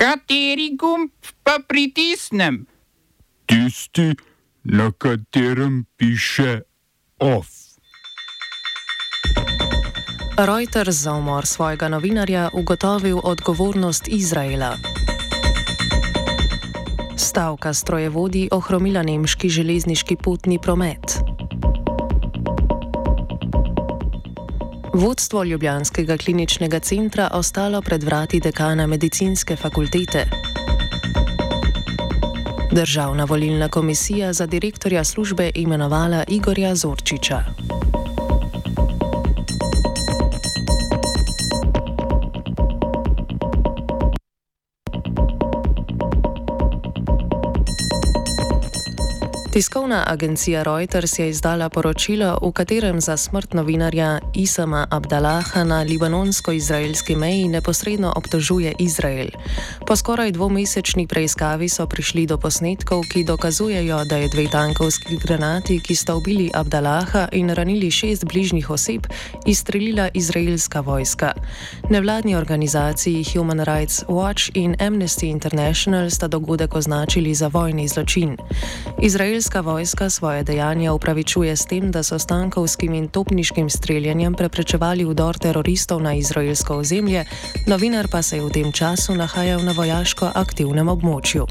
Kateri gumb pa pritisnem? Tisti, na katerem piše OF. Reuters za umor svojega novinarja ugotovil odgovornost Izraela. Stavka strojevodi ohromila nemški železniški potni promet. Vodstvo Ljubljanskega kliničnega centra ostalo pred vrati dekana medicinske fakultete. Državna volilna komisija za direktorja službe imenovala Igorja Zorčiča. Tiskovna agencija Reuters je izdala poročilo, v katerem za smrt novinarja Isama Abdalaha na libanonsko-izraelski meji neposredno obtožuje Izrael. Po skoraj dvomesečni preiskavi so prišli do posnetkov, ki dokazujejo, da je dve tankovski granati, ki sta ubili Abdalaha in ranili šest bližnjih oseb, izstrelila izraelska vojska. Nevladni organizaciji Human Rights Watch in Amnesty International sta dogodek označili za vojni zločin. Izrael Izraelska vojska svoje dejanja upravičuje s tem, da so s tankovskim in topniškim streljanjem preprečevali vdor teroristov na izraelsko ozemlje, novinar pa se je v tem času nahajal na vojaško aktivnem območju.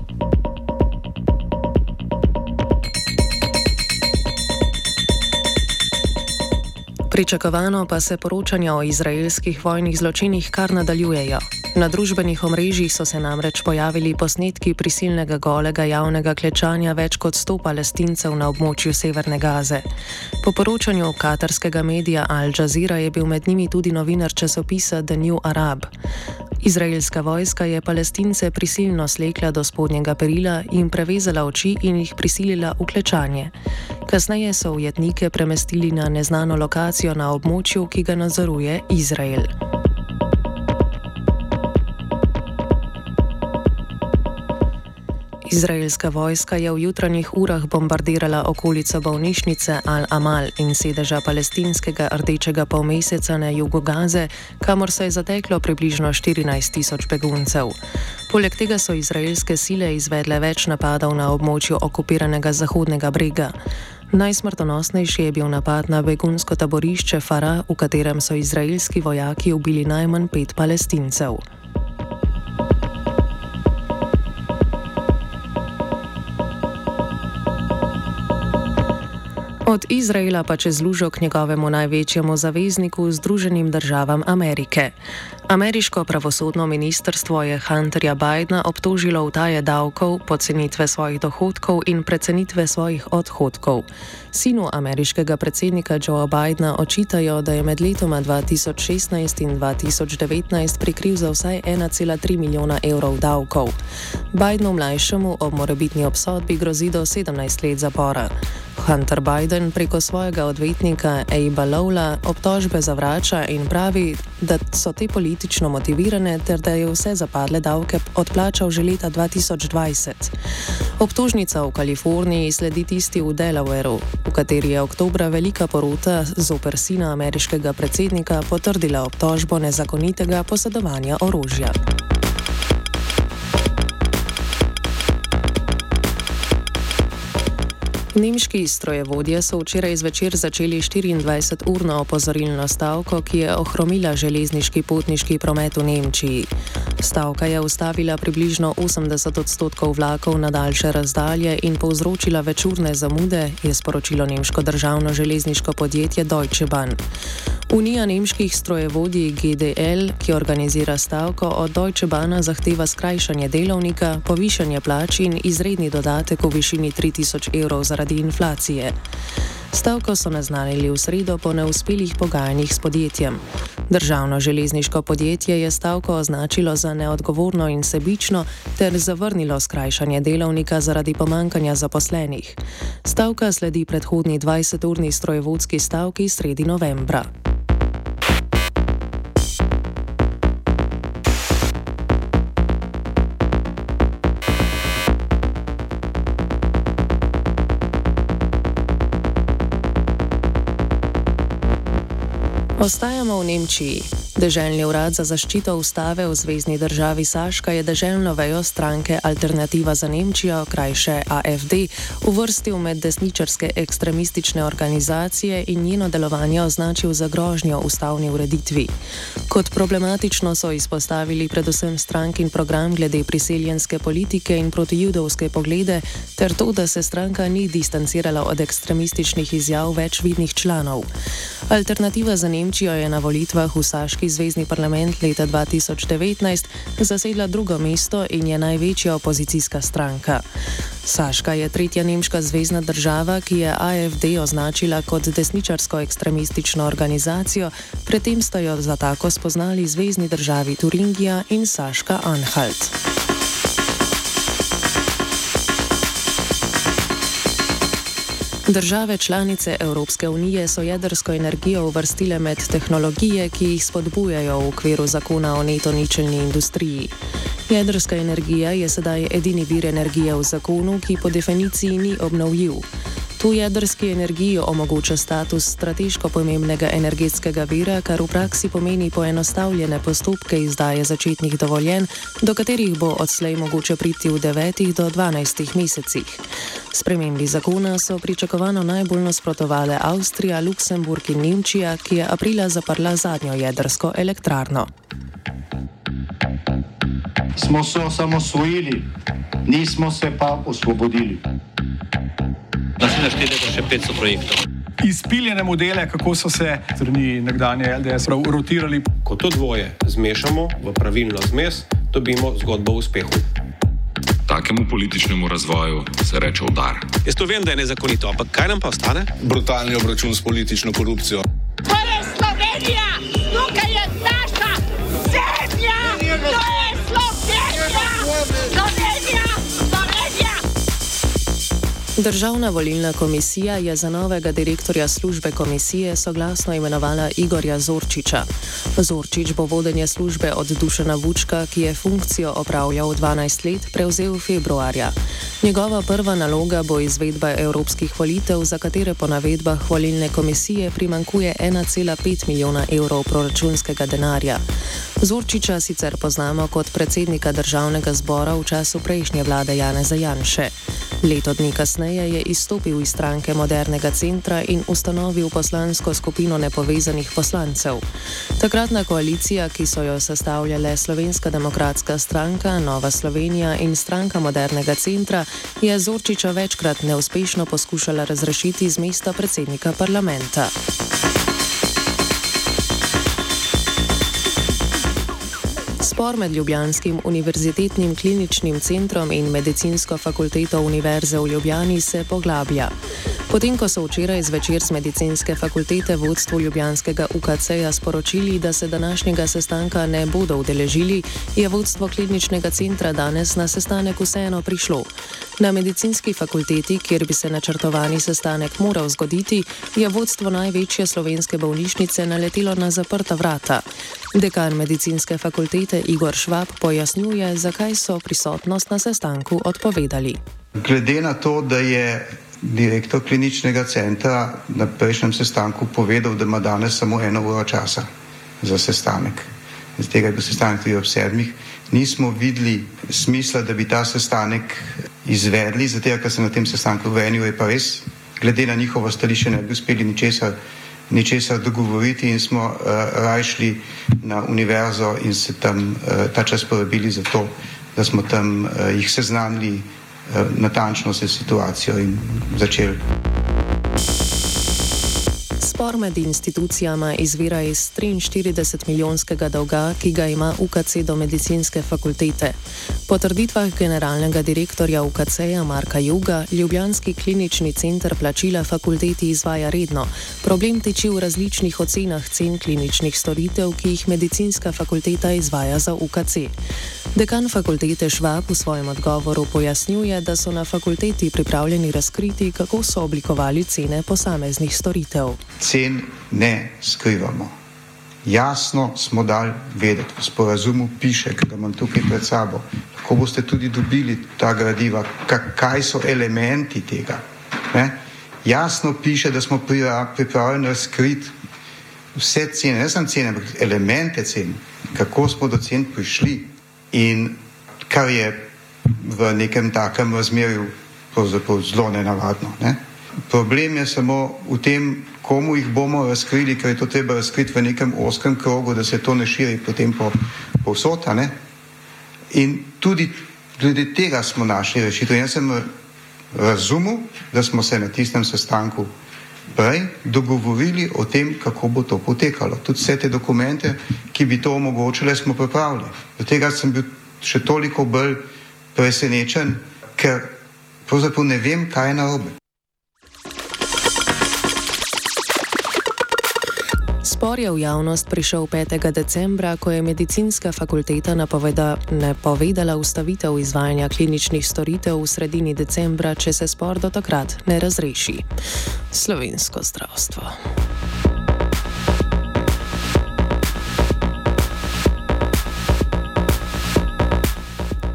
Pričakovano pa se poročanja o izraelskih vojnih zločinih kar nadaljujejo. Na družbenih omrežjih so se namreč pojavili posnetki prisilnega golega javnega klečanja več kot 100 palestincev na območju Severne Gaze. Po poročanju katarskega medija Al Jazeera je bil med njimi tudi novinar časopisa The New Arab. Izraelska vojska je palestince prisilno slekla do spodnjega perila in prevezala oči in jih prisilila v klečanje. Kasneje so ujetnike premestili na neznano lokacijo na območju, ki ga nadzoruje Izrael. Izraelska vojska je v jutranjih urah bombardirala okolico bolnišnice Al-Amal in sedeža palestinskega rdečega polmeseca na jugu Gaze, kamor se je zateklo približno 14 tisoč beguncev. Poleg tega so izraelske sile izvedle več napadov na območju okupiranega Zahodnega brega. Najsmrtonosnejši je bil napad na begunsko taborišče Fara, v katerem so izraelski vojaki ubili najmanj pet palestincev. Od Izraela pa čez lužo k njegovemu največjemu zavezniku, Združenim državam Amerike. Ameriško pravosodno ministrstvo je Hunterja Bidna obtožilo utaje davkov, pocenitve svojih dohodkov in precenitve svojih odhodkov. Sinu ameriškega predsednika Joea Bidna očitajo, da je med letoma 2016 in 2019 prikril za vsaj 1,3 milijona evrov davkov. Bidnu mlajšemu ob morebitni obsodbi grozi do 17 let zapora. Hunter Biden preko svojega odvetnika Abe Lowla obtožbe zavrača in pravi, da so te politično motivirane ter da je vse zapadle davke odplačal že leta 2020. Obtožnica v Kaliforniji sledi tisti v Delawareu, v kateri je oktobra velika porota zoper sina ameriškega predsednika potrdila obtožbo nezakonitega posedovanja orožja. Nemški strojevodje so včeraj zvečer začeli 24-urno opozorilno stavko, ki je ohromila železniški potniški promet v Nemčiji. Stavka je ustavila približno 80 odstotkov vlakov na daljše razdalje in povzročila večurne zamude, je sporočilo nemško državno železniško podjetje Deutsche Bahn. Unija nemških strojevodij GDL, ki organizira stavko, od Deutsche Bahna zahteva skrajšanje delovnika, povišanje plač in izredni dodatek v višini 3000 evrov zaradi inflacije. Stavko so naznanili v sredo po neuspelih pogajanjih s podjetjem. Državno železniško podjetje je stavko označilo za neodgovorno in sebično ter zavrnilo skrajšanje delovnika zaradi pomankanja zaposlenih. Stavka sledi predhodni 20-urni strojevodski stavki sredi novembra. Ostajamo v Nemčiji. Deželni urad za zaščito ustave v zvezdni državi Saška je deželno vejo stranke Alternativa za Nemčijo, krajše AFD, uvrstil med desničarske ekstremistične organizacije in njeno delovanje označil za grožnjo ustavni ureditvi. Kot problematično so izpostavili predvsem strank in program glede priseljenske politike in protijudovske poglede, ter to, da se stranka ni distancirala od ekstremističnih izjav več vidnih članov. Alternativa za Nemčijo je na volitvah v Saški zvezdni parlament leta 2019 zasedla drugo mesto in je največja opozicijska stranka. Saška je tretja nemška zvezdna država, ki je AFD označila kot desničarsko ekstremistično organizacijo, predtem sta jo za tako spoznali zvezdni državi Turingija in Saška Anhalt. Države članice Evropske unije so jedrsko energijo uvrstile med tehnologije, ki jih spodbujajo v okviru zakona o neto ničelni industriji. Jedrska energija je sedaj edini vir energije v zakonu, ki po definiciji ni obnovljiv. Tu jedrski energiji omogoča status strateško pomembnega energetskega vira, kar v praksi pomeni poenostavljene postopke izdaje začetnih dovoljen, do katerih bo odslej mogoče priti v 9 do 12 mesecih. Spremembi zakona so pričakovano najbolj nasprotovale Avstrija, Luksemburg in Nemčija, ki je aprila zaprla zadnjo jedrsko elektrarno. Smo se osamosvojili, nismo se pa osvobodili našteli še 500 projektov. Izpiljene modele, kako so se strani nekdanje LDS rotirali. Ko to dvoje zmešamo v pravilno zmes, dobimo zgodbo o uspehu. Takemu političnemu razvoju se reče udar. Jaz to vem, da je nezakonito, ampak kaj nam pa ostane? Brutalni obračun s politično korupcijo. To je Slovenija, Državna volilna komisija je za novega direktorja službe komisije soglasno imenovala Igorja Zorčiča. Zorčič bo vodenje službe od Dušana Vučka, ki je funkcijo opravljal 12 let, prevzel februarja. Njegova prva naloga bo izvedba evropskih volitev, za katere po navedbah volilne komisije primankuje 1,5 milijona evrov proračunskega denarja. Zorčiča sicer poznamo kot predsednika državnega zbora v času prejšnje vlade Janeza Janše. Leto dni kasneje je izstopil iz stranke Modernega centra in ustanovil poslansko skupino nepovezanih poslancev. Takratna koalicija, ki so jo sestavljale Slovenska demokratska stranka, Nova Slovenija in stranka Modernega centra, je Zorčiča večkrat neuspešno poskušala razrešiti z mesta predsednika parlamenta. Spor med Ljubljanskim univerzitetnim kliničnim centrom in medicinsko fakulteto Univerze v Ljubljani se poglablja. Potem, ko so včeraj zvečer z medicinske fakultete vodstvo Ljubljanskega UKC-ja sporočili, da se današnjega sestanka ne bodo udeležili, je vodstvo kliničnega centra danes na sestanek vseeno prišlo. Na medicinski fakulteti, kjer bi se načrtovani sestanek moral zgoditi, je vodstvo največje slovenske bolnišnice naletelo na zaprta vrata. Dekan medicinske fakultete Igor Švab pojasnjuje, zakaj so prisotnost na sestanku odpovedali. Glede na to, da je direktor kliničnega centra na prejšnjem sestanku povedal, da ima danes samo eno uro časa za sestanek. Z tega je bil sestanek tudi ob sedmih. Nismo videli smisla, da bi ta sestanek izvedli, zato ker se na tem sestanku v eni uri pa res, glede na njihovo stališče, ne bi uspeli ničesar, ničesar dogovoriti in smo uh, rajšli na univerzo in se tam uh, ta čas porabili za to, da smo tam uh, jih seznanili Eh, natančno se situacijo in začeli. Spor med institucijama izvira iz 43 milijonskega dolga, ki ga ima UKC do medicinske fakultete. Po trditvah generalnega direktorja UKC-ja Marka Juga, Ljubljanski klinični center plačila fakulteti izvaja redno. Problem teči v različnih ocenah cen kliničnih storitev, ki jih medicinska fakulteta izvaja za UKC. Dekan fakultete Švab v svojem odgovoru pojasnjuje, da so na fakulteti pripravljeni razkriti, kako so oblikovali cene posameznih storitev. Cen ne skrivamo. Jasno smo dali vedeti, v sporazumu piše, ki ga imam tukaj pred sabo, ko boste tudi dobili ta gradiva, kaj so elementi tega. Ne? Jasno piše, da smo pripravljeni razkriti vse cene, ne samo cene, ampak elemente cen, kako smo do cen prišli in kar je v nekem takem razmerju zelo nenavadno. Ne? Problem je samo v tem, komu jih bomo razkrili, ker je to treba razkriti v nekem oskem krogu, da se to ne širi potem po, po vsota. In tudi glede tega smo našli rešitev. Jaz sem razumel, da smo se na tistem sestanku prej dogovorili o tem, kako bo to potekalo. Tudi vse te dokumente, ki bi to omogočile, smo pripravili. Do tega sem bil še toliko bolj presenečen, ker pravzaprav ne vem, kaj je narobe. Spor je v javnost prišel 5. decembra, ko je medicinska fakulteta napoveda, napovedala ustavitev izvajanja kliničnih storitev v sredini decembra, če se spor do takrat ne razreši. Slovensko zdravstvo.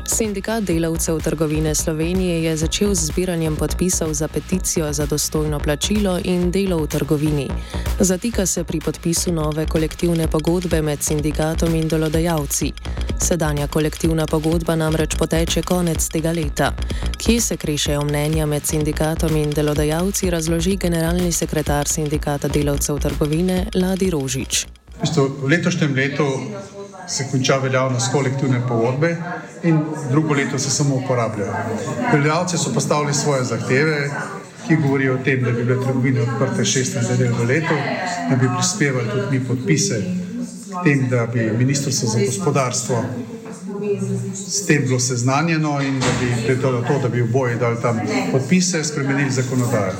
Sindikat delavcev trgovine Slovenije je začel z zbiranjem podpisov za peticijo za dostojno plačilo in delo v trgovini. Zatika se pri podpisu nove kolektivne pogodbe med sindikatom in delodajalci. Sedanja kolektivna pogodba namreč poteče konec tega leta. Kje se krešejo mnenja med sindikatom in delodajalci, razloži generalni sekretar sindikata delavcev trgovine Ladi Rožič. V letošnjem letu se konča veljavnost kolektivne pogodbe in drugo leto se samo uporabljajo. Delodajalci so postavili svoje zahteve, ki govorijo o tem, da bi bile trgovine odprte šest nedelj v letu, da bi prispevali tudi mi podpise k tem, da bi ministrstvo za gospodarstvo s tem bilo seznanjeno in da bi predalo to, da bi v boji dali tam podpise, spremenili zakonodajo.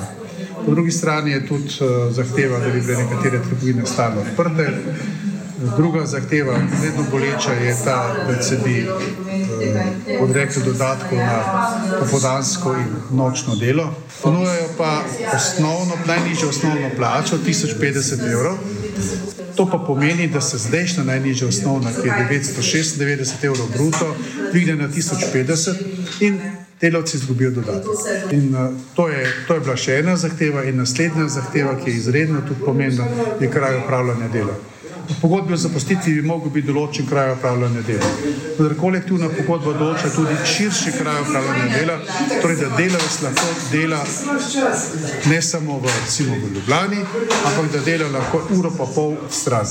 Po drugi strani je tudi uh, zahteva, da bi bile nekatere trgovine stalno odprte. Druga zahteva, vedno boleča, je ta, da se bi eh, odrekli dodatkov na popodansko in nočno delo. Ponujajo pa osnovno, najnižjo osnovno plačo 1050 evrov. To pa pomeni, da se zdajšnja najnižja osnovna, ki je 996 evrov bruto, dvigne na 1050 in delavci izgubijo dodatek. In uh, to, je, to je bila še ena zahteva in naslednja zahteva, ki je izredno tudi pomembna, je kraj upravljanja dela. Pogodbi o zaposlitvi bi lahko bil določen kraj upravljanja dela. Vendar kolektivna pogodba določa tudi širši kraj upravljanja dela, torej da delavec lahko dela ne samo v, recimo, v Ljubljani, ampak da dela lahko uro pa pol stran.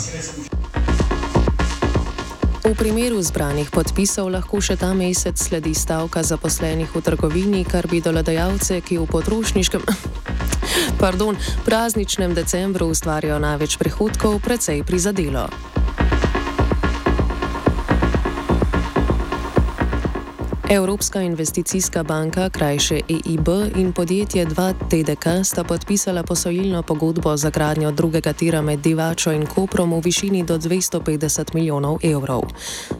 V primeru zbranih podpisov lahko še ta mesec sledi stavka zaposlenih v trgovini, kar bi delodajalce, ki v potrošniškem pardon, prazničnem decembru ustvarjajo največ prihodkov, precej prizadelo. Evropska investicijska banka, krajše EIB in podjetje 2TDK sta podpisala posojilno pogodbo za gradnjo drugega tira med Divačo in Koprom v višini do 250 milijonov evrov.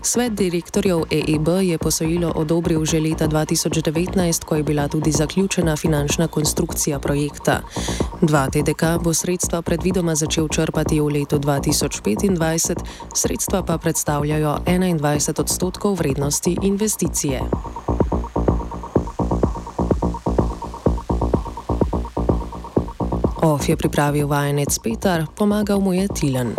Svet direktorjev EIB je posojilo odobril že leta 2019, ko je bila tudi zaključena finančna konstrukcija projekta. 2TDK bo sredstva predvidoma začel črpati v letu 2025, sredstva pa predstavljajo 21 odstotkov vrednosti investicije. OF je pripravil vajenec Petar, pomagal mu je Tilen.